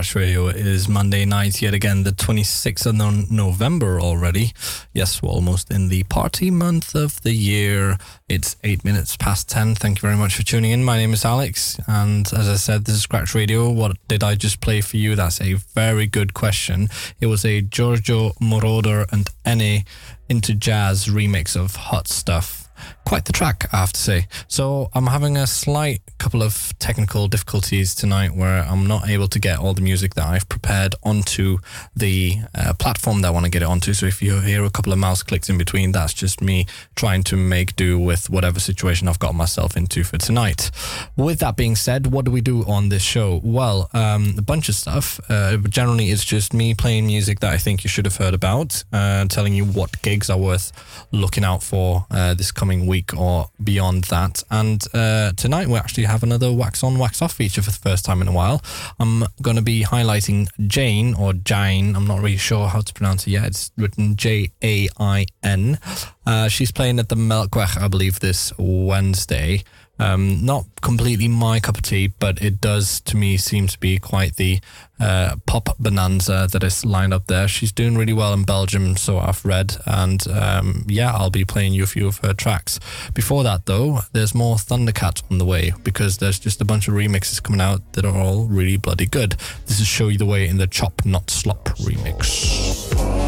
Scratch Radio. It is Monday night, yet again, the 26th of November already. Yes, we're almost in the party month of the year. It's eight minutes past 10. Thank you very much for tuning in. My name is Alex, and as I said, this is Scratch Radio. What did I just play for you? That's a very good question. It was a Giorgio Moroder and Enne into Jazz remix of Hot Stuff quite the track, I have to say. So I'm having a slight couple of technical difficulties tonight where I'm not able to get all the music that I've prepared onto the uh, platform that I want to get it onto. So if you hear a couple of mouse clicks in between, that's just me trying to make do with whatever situation I've got myself into for tonight. With that being said, what do we do on this show? Well, um, a bunch of stuff. Uh, generally, it's just me playing music that I think you should have heard about, uh, telling you what gigs are worth looking out for uh, this coming week or beyond that. And uh, tonight we actually have another wax on, wax off feature for the first time in a while. I'm going to be highlighting Jane or Jane. I'm not really sure how to pronounce it yet. It's written J A I N. Uh, she's playing at the Melkweg, I believe, this Wednesday. Um, not completely my cup of tea, but it does to me seem to be quite the uh, pop bonanza that is lined up there. She's doing really well in Belgium, so I've read, and um, yeah, I'll be playing you a few of her tracks. Before that, though, there's more Thundercat on the way because there's just a bunch of remixes coming out that are all really bloody good. This is Show You the Way in the Chop Not Slop remix.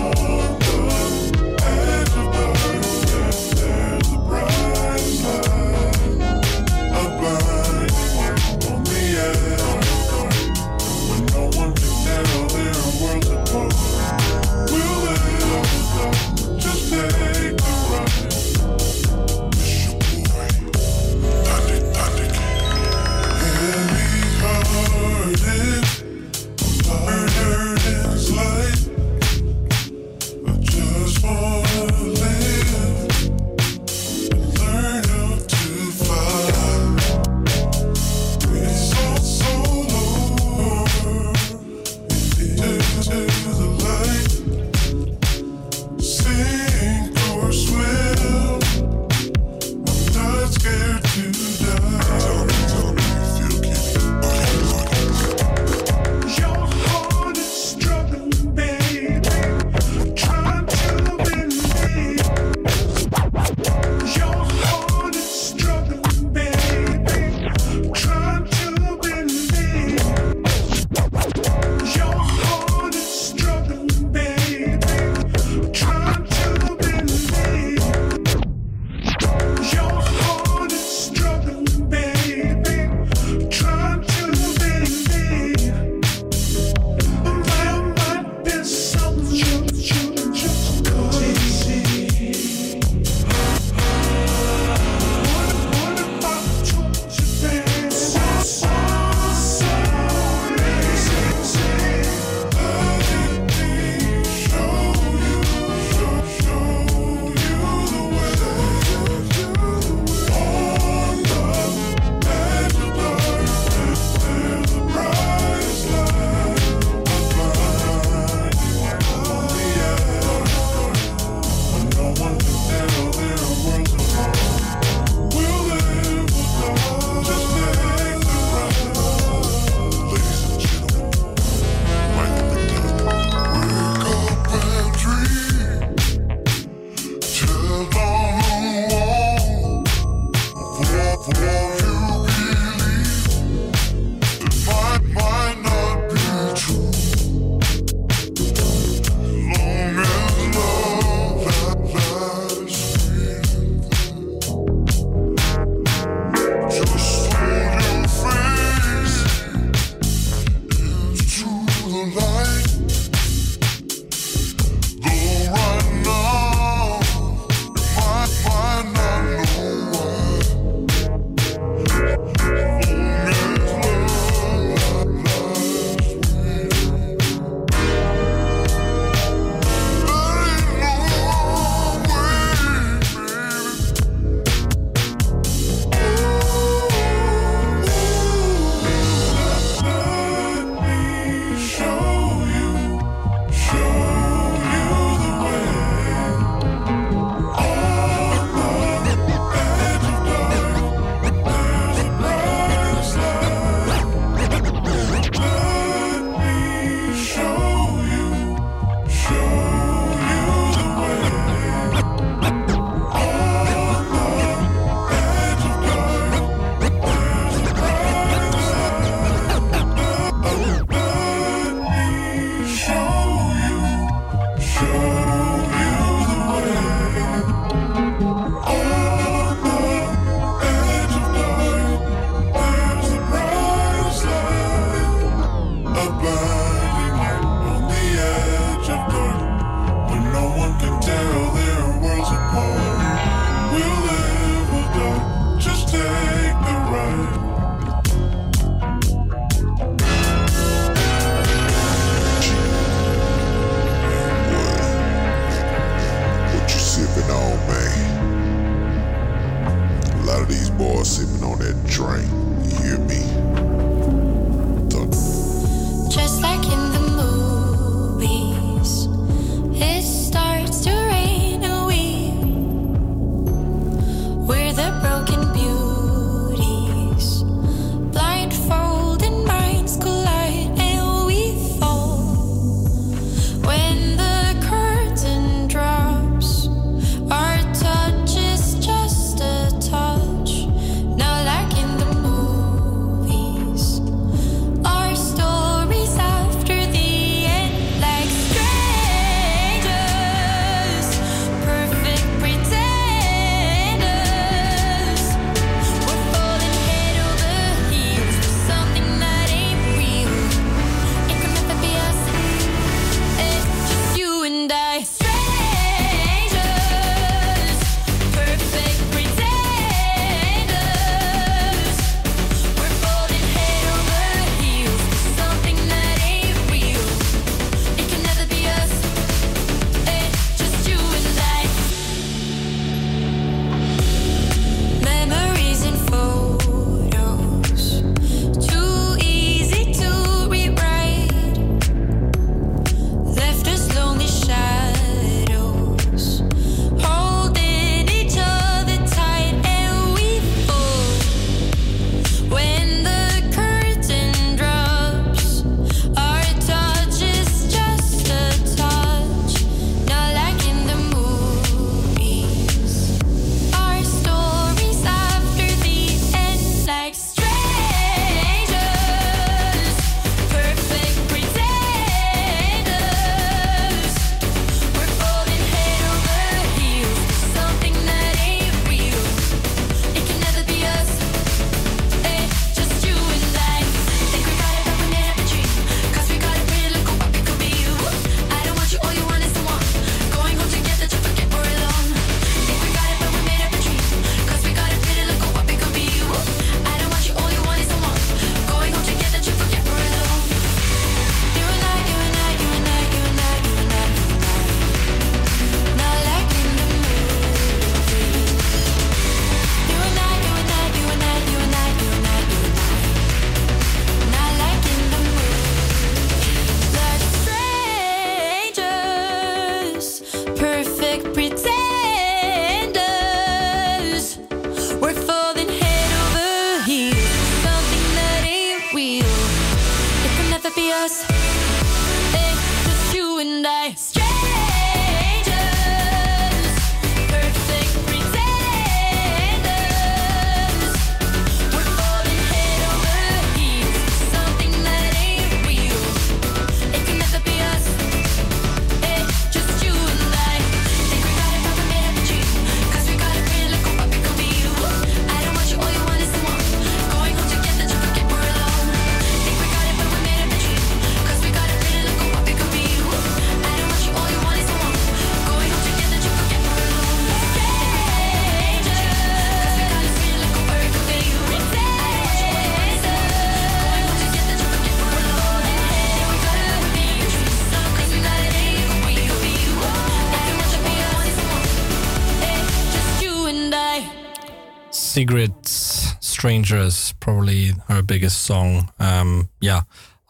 Sigrid's Strangers, probably her biggest song. Um, yeah,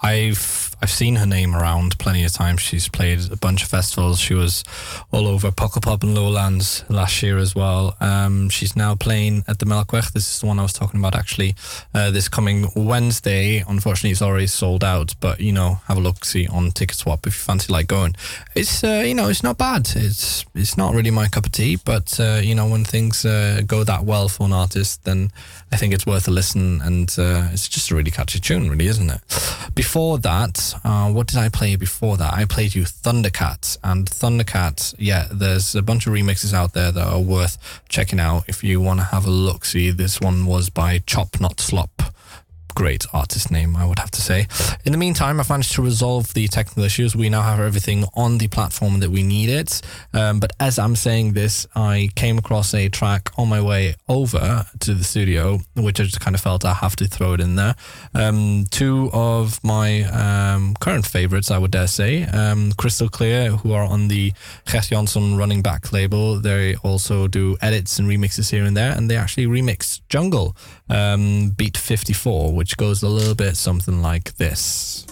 I've I've seen her name around plenty of times. She's played a bunch of festivals. She was all over Pukkelpop and Lowlands last year as well. Um, she's now playing at the Melkweg. This is the one I was talking about actually. Uh, this coming Wednesday. Unfortunately, it's already sold out. But you know, have a look see on Ticket Swap if you fancy like going. It's uh, you know it's not bad. It's it's not really my cup of tea, but uh, you know when things uh, go that well for an artist, then I think it's worth a listen, and uh, it's just a really catchy tune, really, isn't it? Before that, uh, what did I play before that? I played you Thundercats, and Thundercats, yeah, there's a bunch of remixes out there that are worth checking out if you want to have a look. See, this one was by Chop Not Slop great artist name, I would have to say. In the meantime, I've managed to resolve the technical issues. We now have everything on the platform that we need it. Um, but as I'm saying this, I came across a track on my way over to the studio, which I just kind of felt I have to throw it in there. Um, two of my um, current favorites, I would dare say, um, Crystal Clear, who are on the Gerd Janson Running Back label. They also do edits and remixes here and there, and they actually remixed Jungle um, Beat 54, which goes a little bit something like this.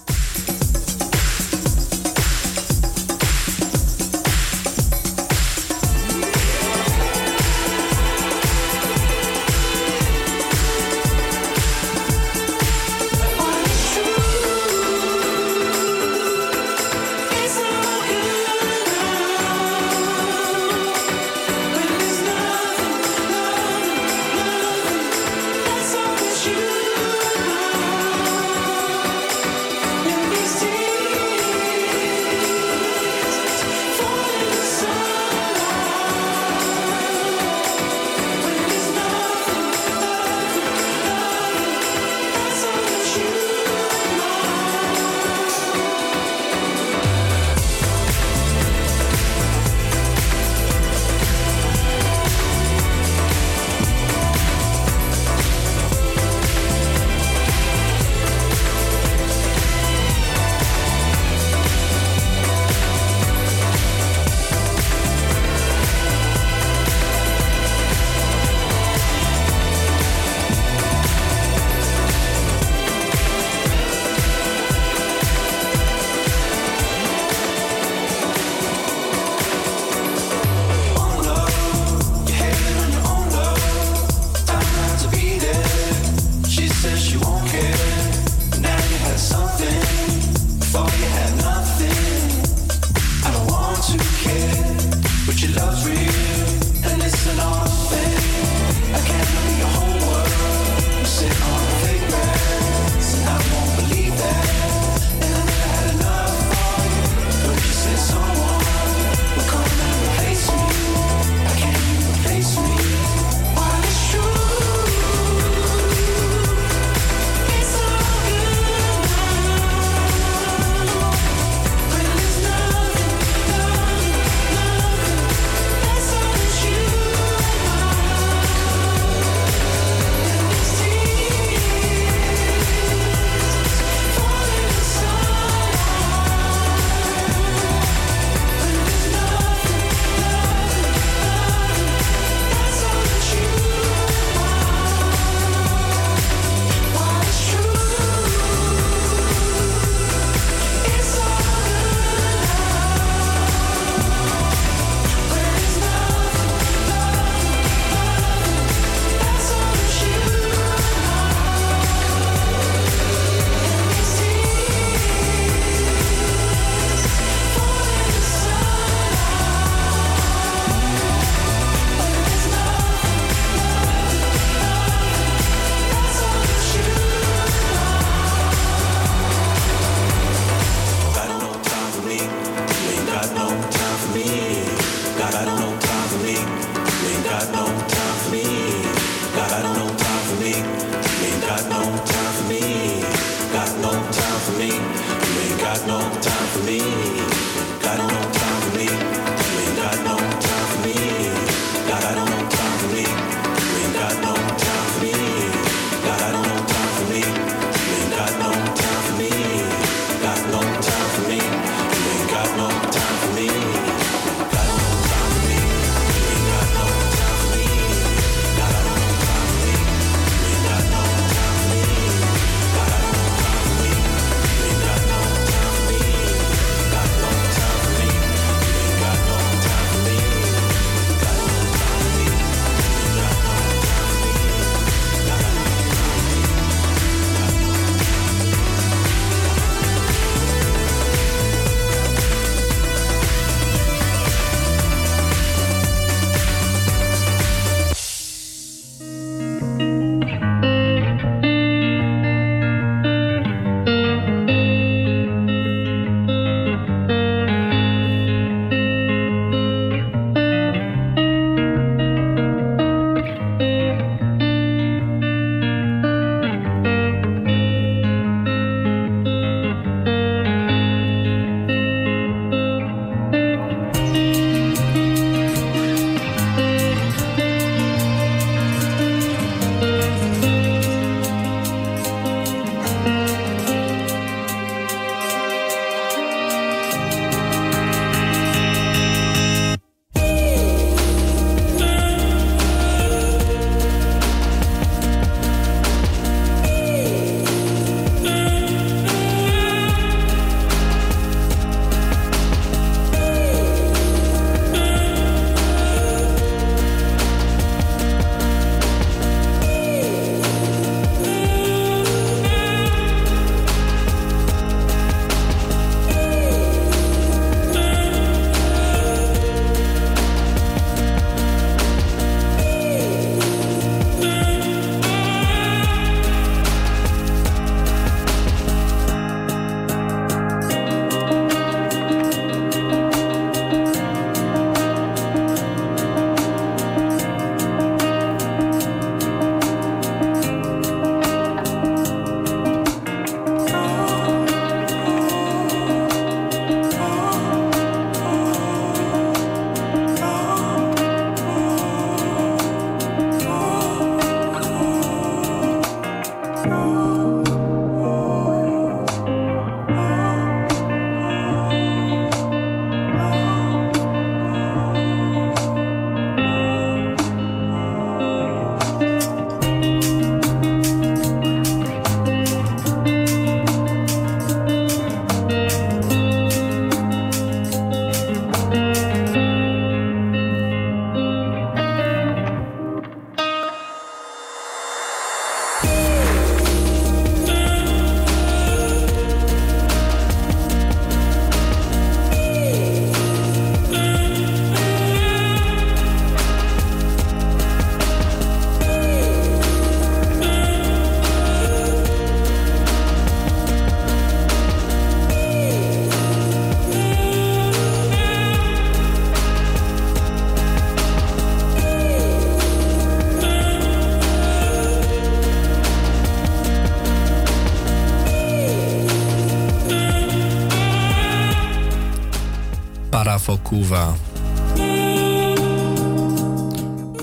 Parafokuva.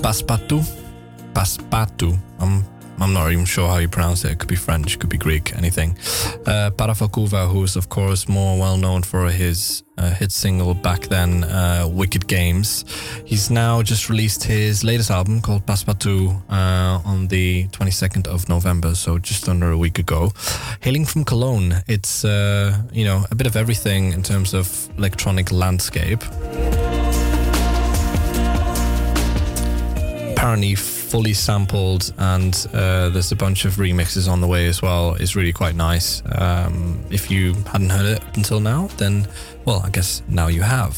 Paspatu? Paspatu. I'm, not even sure how you pronounce it. It could be French, could be Greek, anything. Uh, who is, of course, more well known for his uh, hit single back then, uh, Wicked Games. He's now just released his latest album called Paspatou uh, on the 22nd of November, so just under a week ago. Hailing from Cologne, it's, uh, you know, a bit of everything in terms of electronic landscape. apparently fully sampled and uh, there's a bunch of remixes on the way as well it's really quite nice um, if you hadn't heard it until now then well i guess now you have.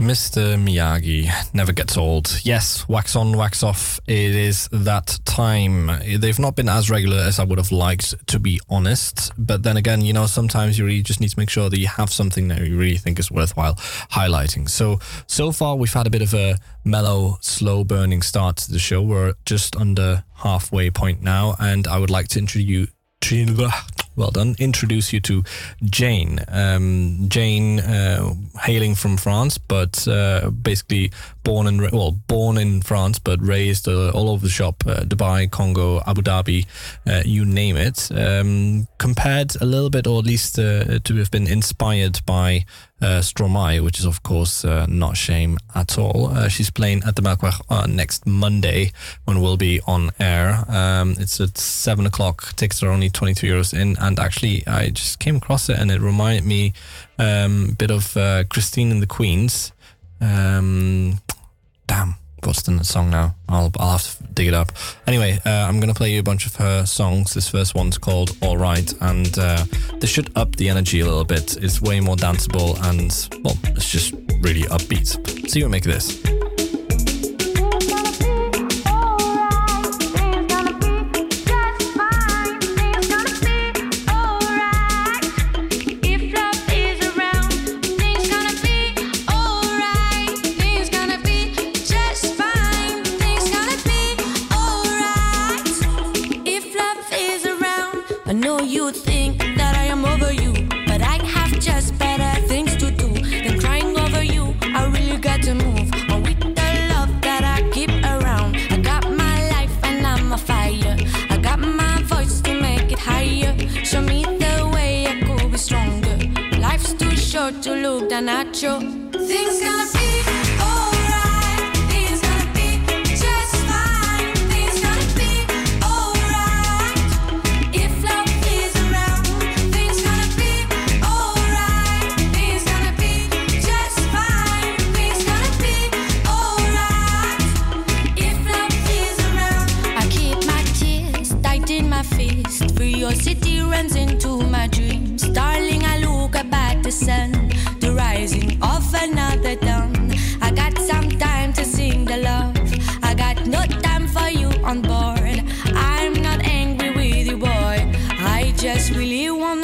Mr. Miyagi never gets old. Yes, wax on, wax off. It is that time. They've not been as regular as I would have liked, to be honest. But then again, you know, sometimes you really just need to make sure that you have something that you really think is worthwhile highlighting. So, so far we've had a bit of a mellow, slow burning start to the show. We're just under halfway point now, and I would like to introduce well done. Introduce you to Jane. Um, Jane, uh, hailing from France, but uh, basically born ra- well, born in France, but raised uh, all over the shop: uh, Dubai, Congo, Abu Dhabi, uh, you name it. Um, compared a little bit, or at least uh, to have been inspired by uh, Stromae, which is of course uh, not shame at all. Uh, she's playing at the Melkweg uh, next Monday when we'll be on air. Um, it's at seven o'clock. Tickets are only twenty two euros in, and actually I just came across it and it reminded me um, a bit of uh, Christine and the Queens. Um, damn. What's the song now? I'll, I'll have to dig it up. Anyway, uh, I'm going to play you a bunch of her songs. This first one's called All Right, and uh, this should up the energy a little bit. It's way more danceable, and, well, it's just really upbeat. See what you make of this. Down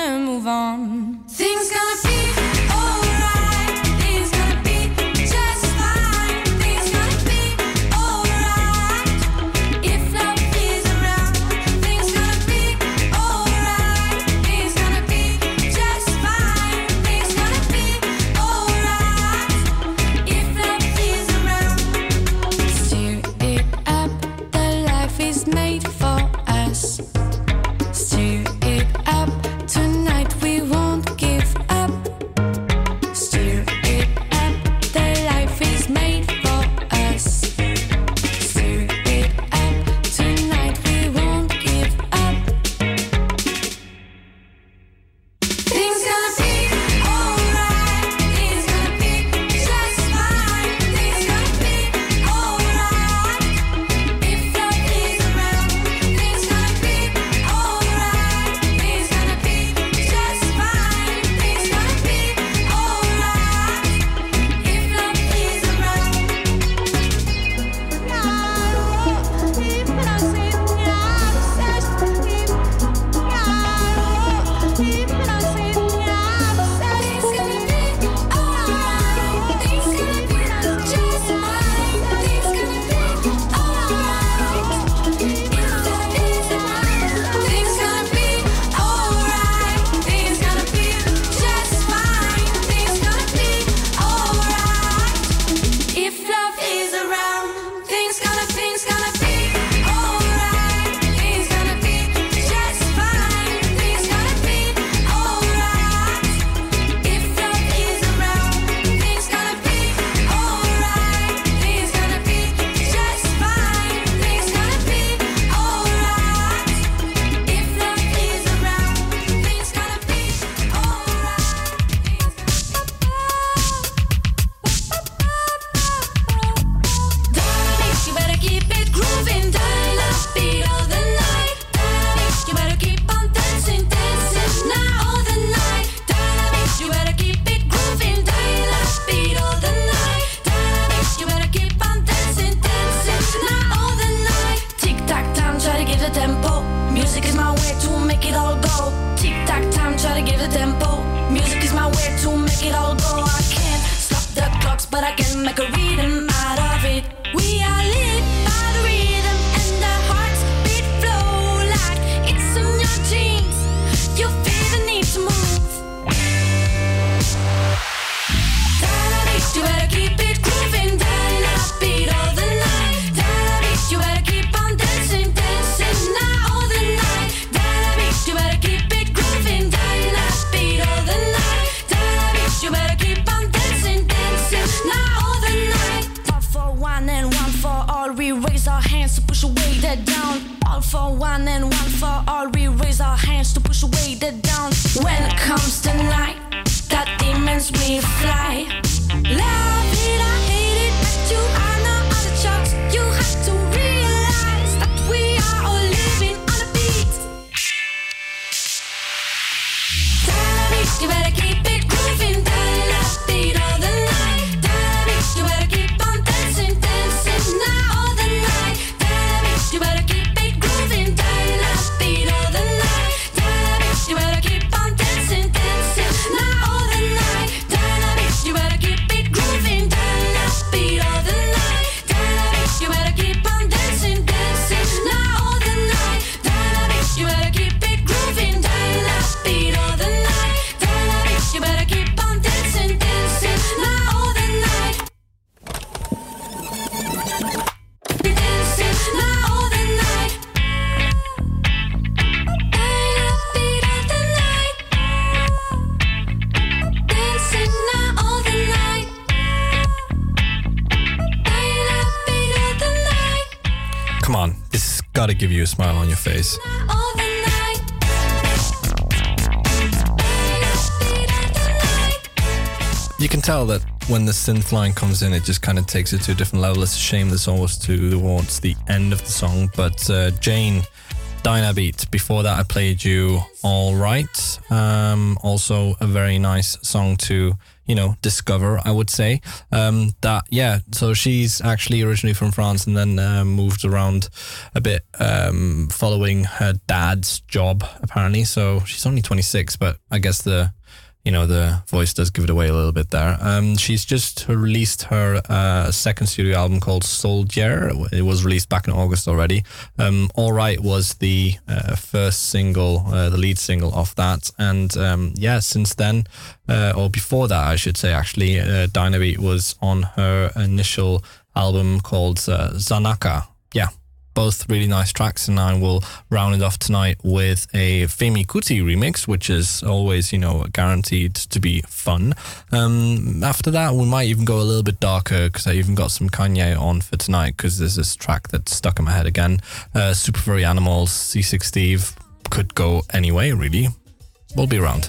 really give you a smile on your face. You can tell that when the synth line comes in, it just kind of takes it to a different level. It's a shame this almost towards the end of the song, but uh, Jane. Dynabeat. Before that, I played you All Right. Um, also, a very nice song to, you know, discover, I would say. Um, that, yeah, so she's actually originally from France and then uh, moved around a bit um, following her dad's job, apparently. So she's only 26, but I guess the you know the voice does give it away a little bit there. Um, she's just released her uh, second studio album called Soldier. It was released back in August already. Um, All Right was the uh, first single, uh, the lead single of that, and um, yeah, since then, uh, or before that, I should say, actually, uh, Dynabeat was on her initial album called uh, Zanaka. Yeah, both really nice tracks, and I will round it off tonight with a Femi Kuti remix, which is always, you know, guaranteed to be fun. Um, after that, we might even go a little bit darker because I even got some Kanye on for tonight because there's this track that's stuck in my head again. Uh, Super Furry Animals, C6 Steve could go anyway, really. We'll be around.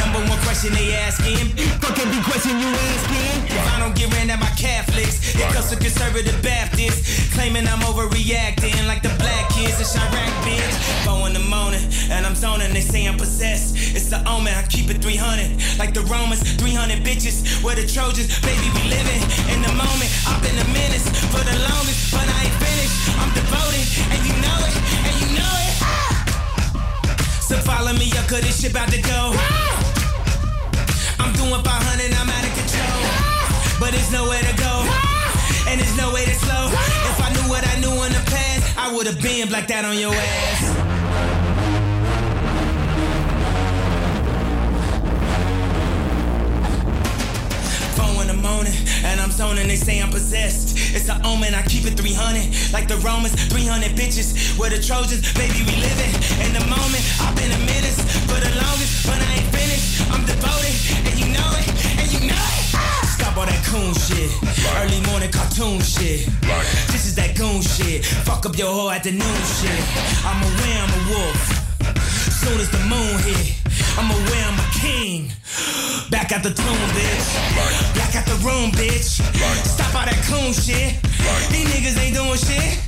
Number one question they asking. Fuck every question you asking. If I don't get ran at my Catholics, it comes to conservative Baptists. Claiming I'm overreacting like the black kids in Chirac, bitch. Four in the morning, and I'm zoning. They say I'm possessed. It's the omen, I keep it 300. Like the Romans, 300 bitches. Where the Trojans, baby, we living in the moment. I've been a menace for the longest, but I ain't finished. I'm devoted, So follow me up, cause this shit about to go. I'm doing 500, I'm out of control. But there's nowhere to go. And there's no way to slow. If I knew what I knew in the past, I would have been blacked out on your ass. The morning, and I'm zoning, they say I'm possessed. It's an omen, I keep it 300. Like the Romans, 300 bitches. Where the Trojans, baby, we living in the moment. I've been a menace for the longest, but I ain't finished. I'm devoted, and you know it, and you know it. Ah! Stop all that coon shit. Early morning cartoon shit. This is that goon shit. Fuck up your whole afternoon shit. I'm aware I'm a wolf. Soon as the moon hit, I'm king. Back at the tomb, bitch. Back at the room, bitch. Stop all that coon shit. These niggas ain't doing shit.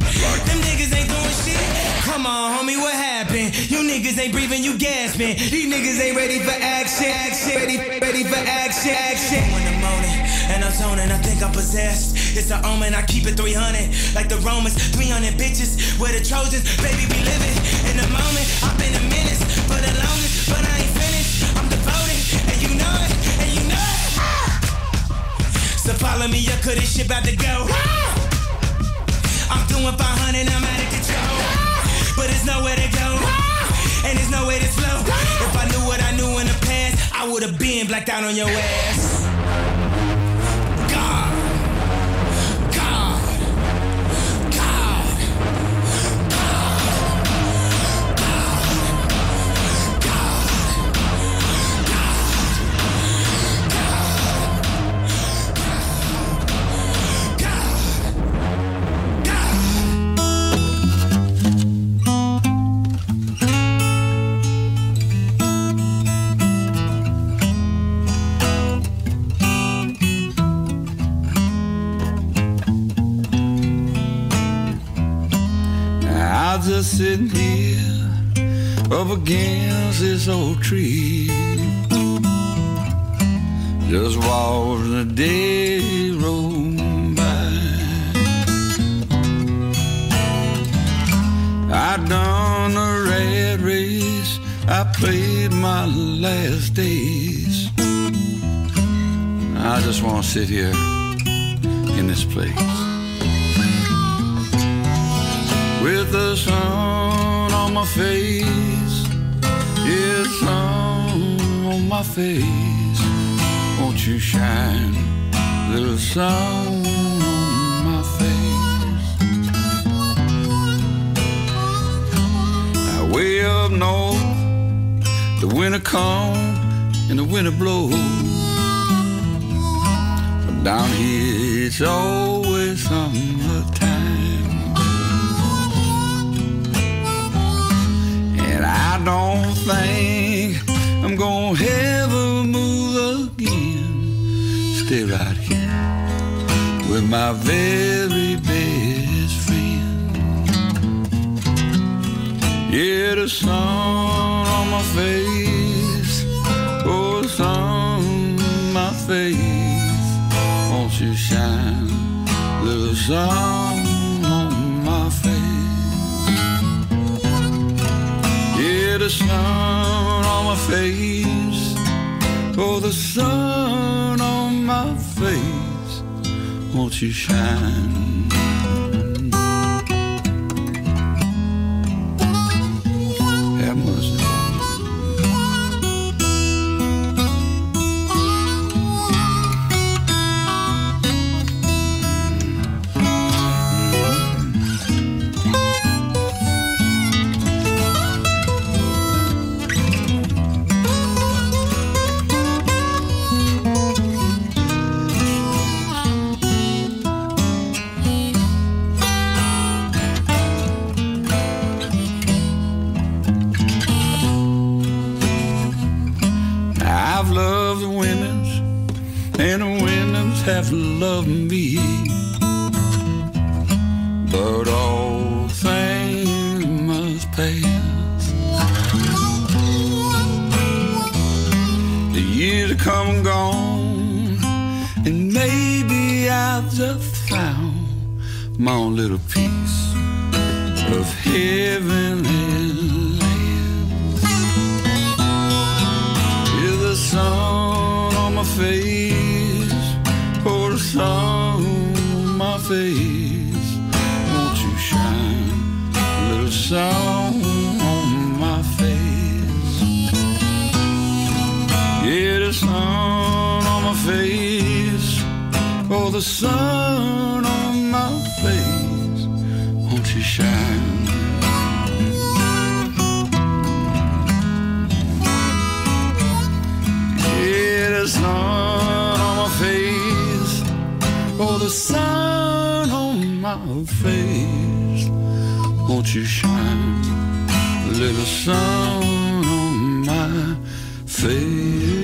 Them niggas ain't doing shit. Come on, homie, what happened? You niggas ain't breathing, you gasping. These niggas ain't ready for action. Action, ready, ready for action. Action. In the morning, and I'm zoning, I think I'm possessed. It's an omen, I keep it 300. Like the Romans, 300 bitches. Where the Trojans, baby, we living in the moment. I've been a menace Follow me up, cause this shit about to go. I'm doing 500, I'm out of control. But there's nowhere to go, and there's no way to slow. If I knew what I knew in the past, I would have been blacked out on your ass. Sitting here up against this old tree. Just watching the day roll by. I done a red race. I played my last days. I just want to sit here in this place the sun on my face. Yeah, sun on my face. Won't you shine, little sun on my face? Now, way up north, the winter comes and the winter blows. But down here, it's always summertime. I don't think I'm gonna ever move again. Stay right here with my very best friend. Yeah, the sun on my face, oh, the sun on my face. Won't you shine, little sun sun on my face. Oh, the sun on my face. Won't you shine? Loved me, but all things must pass. The years have come and gone, and maybe I've just found my own little piece of heaven and land. Is the sun on my face, sun on my face? Won't you shine a little sun on my face? Yeah, the sun on my face, oh, the sun on face. Won't you shine a little sun on my face?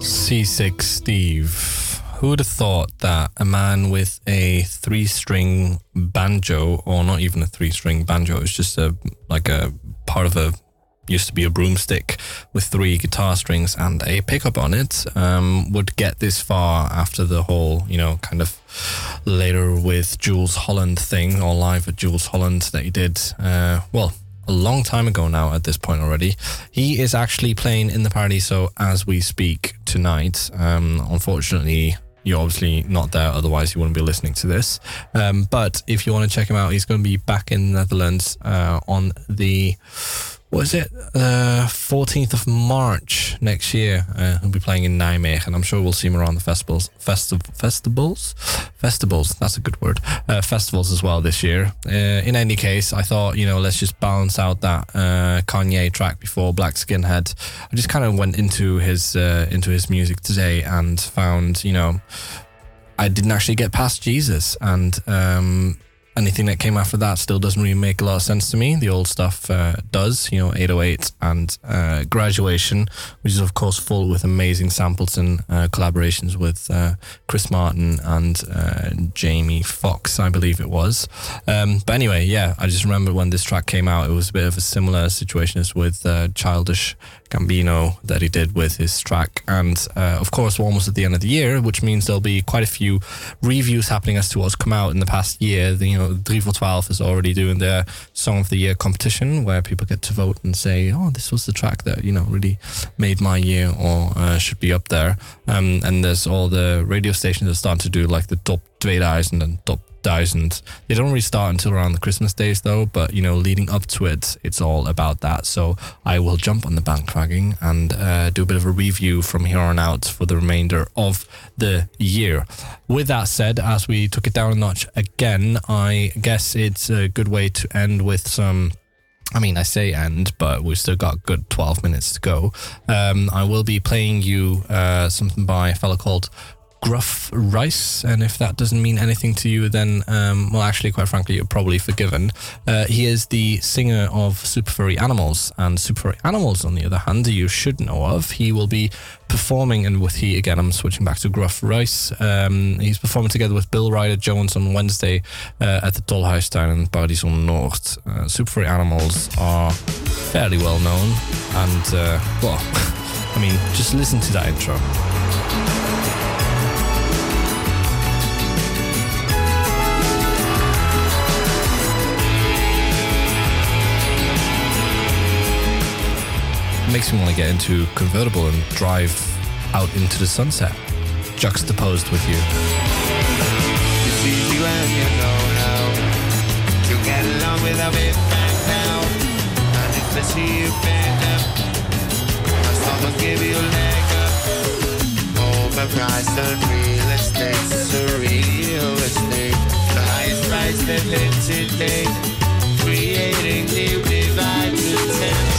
C6 Steve. Who would have thought that a man with a three string banjo, or not even a three string banjo, it's just a like a part of a used to be a broomstick with three guitar strings and a pickup on it, um, would get this far after the whole, you know, kind of later with Jules Holland thing or live at Jules Holland that he did. Uh, well, a long time ago now at this point already. He is actually playing in the Paradiso as we speak tonight. Um, unfortunately, you're obviously not there, otherwise, you wouldn't be listening to this. Um, but if you want to check him out, he's going to be back in the Netherlands uh, on the. What is it? Uh, 14th of March next year. Uh, he'll be playing in Nijmegen. And I'm sure we'll see him around the festivals. Festi- festivals? Festivals. That's a good word. Uh, festivals as well this year. Uh, in any case, I thought, you know, let's just balance out that uh, Kanye track before Black Skinhead. I just kind of went into his uh, into his music today and found, you know, I didn't actually get past Jesus, and um, anything that came after that still doesn't really make a lot of sense to me. The old stuff uh, does, you know, 808 and uh, Graduation, which is of course full with amazing samples and uh, collaborations with uh, Chris Martin and uh, Jamie Foxx, I believe it was. Um, but anyway, yeah, I just remember when this track came out, it was a bit of a similar situation as with uh, Childish Gambino that he did with his track. And uh, of course, we're almost at the end of the year, which means there'll be quite a few reviews happening as to what's come out in the past year. The, you know, 3 for 12 is already doing their Song of the Year competition where people get to vote and say, oh, this was the track that, you know, really made my year or uh, should be up there. Um, and there's all the radio stations that are starting to do like the top 2000 and top thousand. They don't really start until around the Christmas days though, but you know, leading up to it, it's all about that. So I will jump on the bandcragging and uh, do a bit of a review from here on out for the remainder of the year. With that said, as we took it down a notch again, I guess it's a good way to end with some. I mean, I say end, but we've still got good 12 minutes to go. Um, I will be playing you uh, something by a fellow called Gruff Rice, and if that doesn't mean anything to you, then, um, well, actually, quite frankly, you're probably forgiven. Uh, he is the singer of Super Furry Animals, and Super Furry Animals, on the other hand, you should know of. He will be performing, and with he again, I'm switching back to Gruff Rice. Um, he's performing together with Bill Ryder Jones on Wednesday uh, at the Tolhuistuin in Paradison Noord. Uh, Super Furry Animals are fairly well known, and, uh, well, I mean, just listen to that intro. Makes me want to get into convertible and drive out into the sunset, juxtaposed with you. It's easy when you know how to get along without it back now. And you better, someone give you a leg up. Overpriced on real estate. The highest price today. Creating new tension.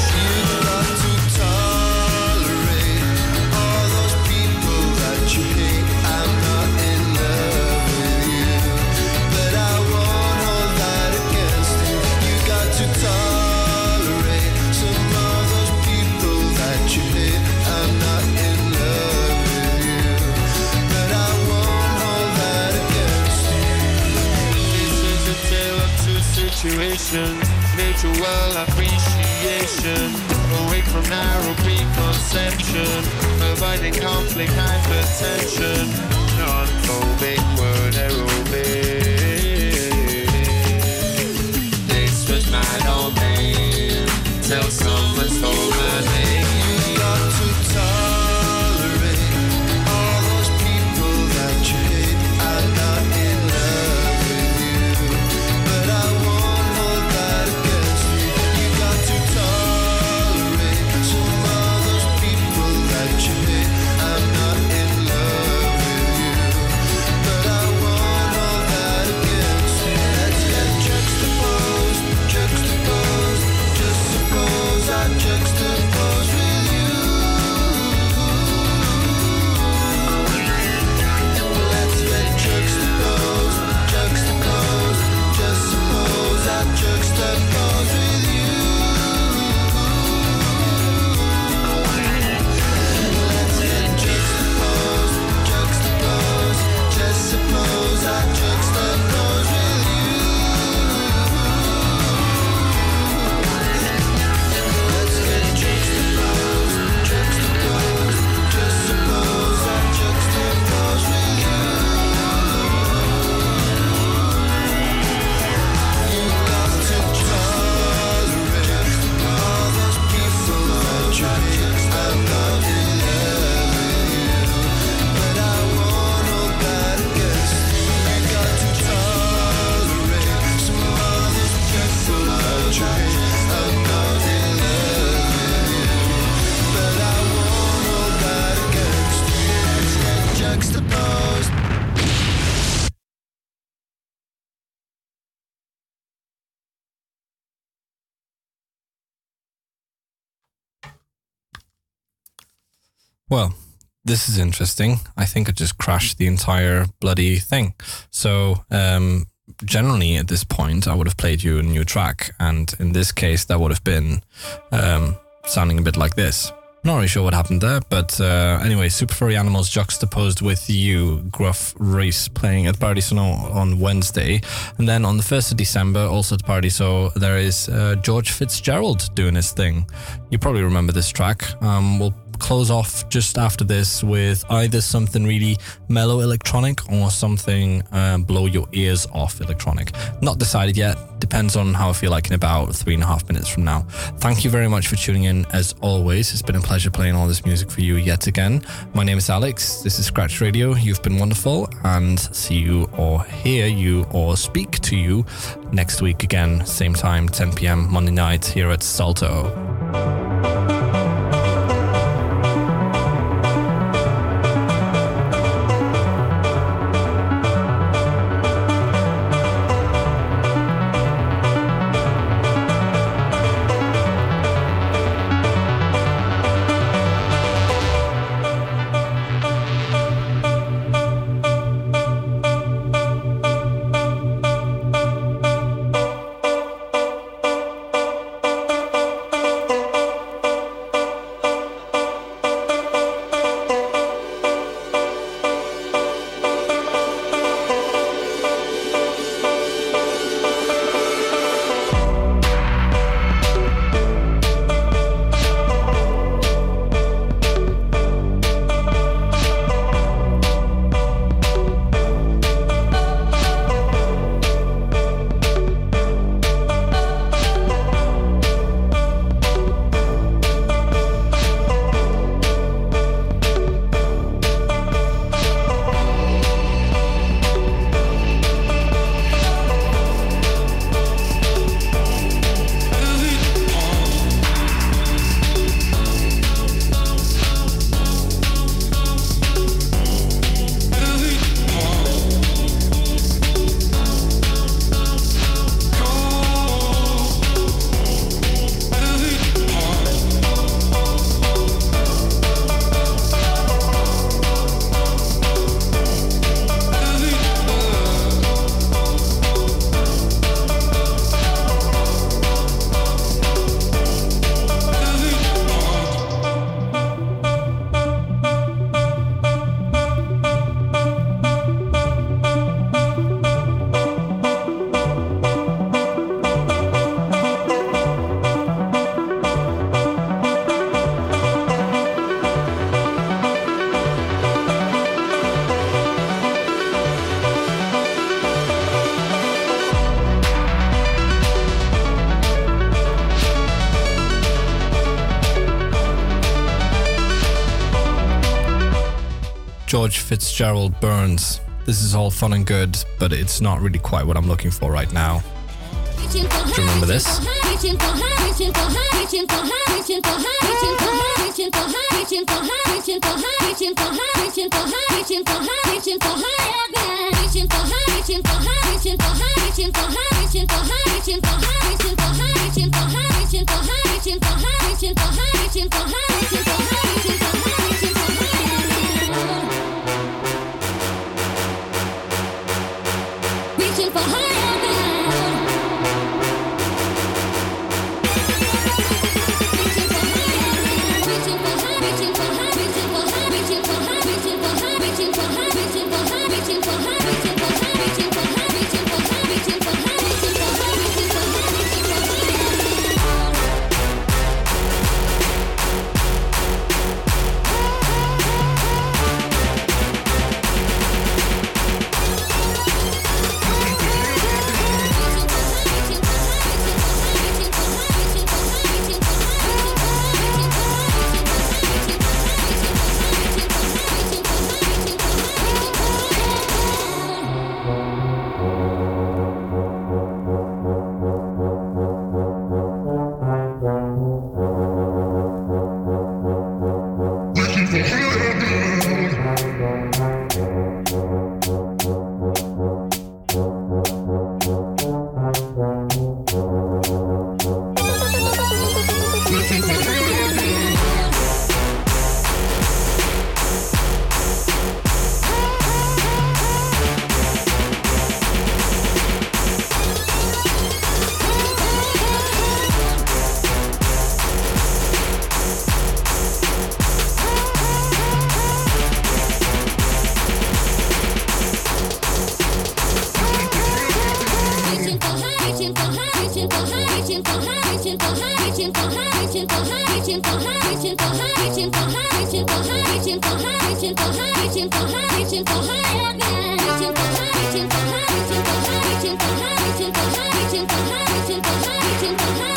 Mutual appreciation. Away from narrow preconception, avoiding conflict, hypertension. Non-phobic word aerobic. This was my domain. Till someone Well, this is interesting. I think I just crashed the entire bloody thing. So, um, generally at this point, I would have played you a new track, and in this case, that would have been um, sounding a bit like this. Not really sure what happened there, but uh, anyway, Super Furry Animals juxtaposed with you, Gruff Race, playing at Party Sono on Wednesday. And then on the 1st of December, also at Party So, there is uh, George Fitzgerald doing his thing. You probably remember this track. Um, we'll close off just after this with either something really mellow electronic or something um, blow your ears off electronic. Not decided yet. Depends on how I feel like in about three and a half minutes from now. Thank you very much for tuning in as always. It's been a pleasure playing all this music for you yet again. My name is Alex. This is Scratch Radio. You've been wonderful and see you or hear you or speak to you next week again, same time, 10 p.m. Monday night here at Salto. George Fitzgerald Burns. This is all fun and good, but it's not really quite what I'm looking for right now. Do you remember this? reaching for high, reaching for high, reaching for high, reaching for high, reaching for high, reaching for high.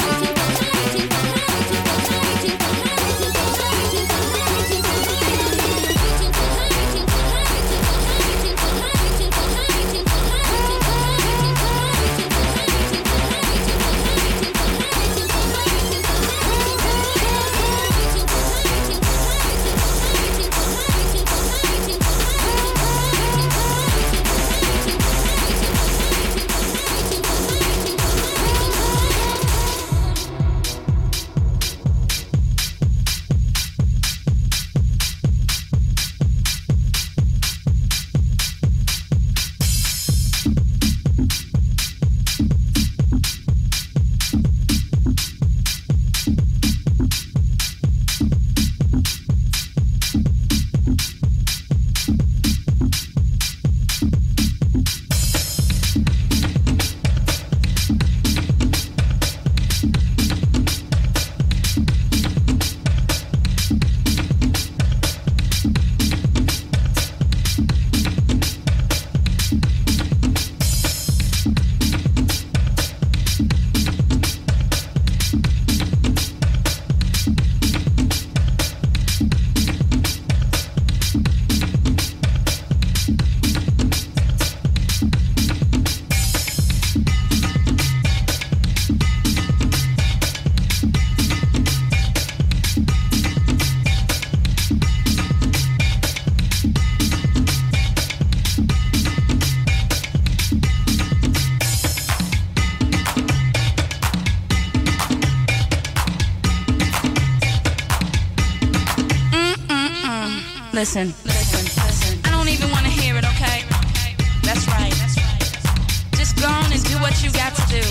Listen, listen, listen. I don't even want to hear it, okay? That's right. Just go on and do what you got to do,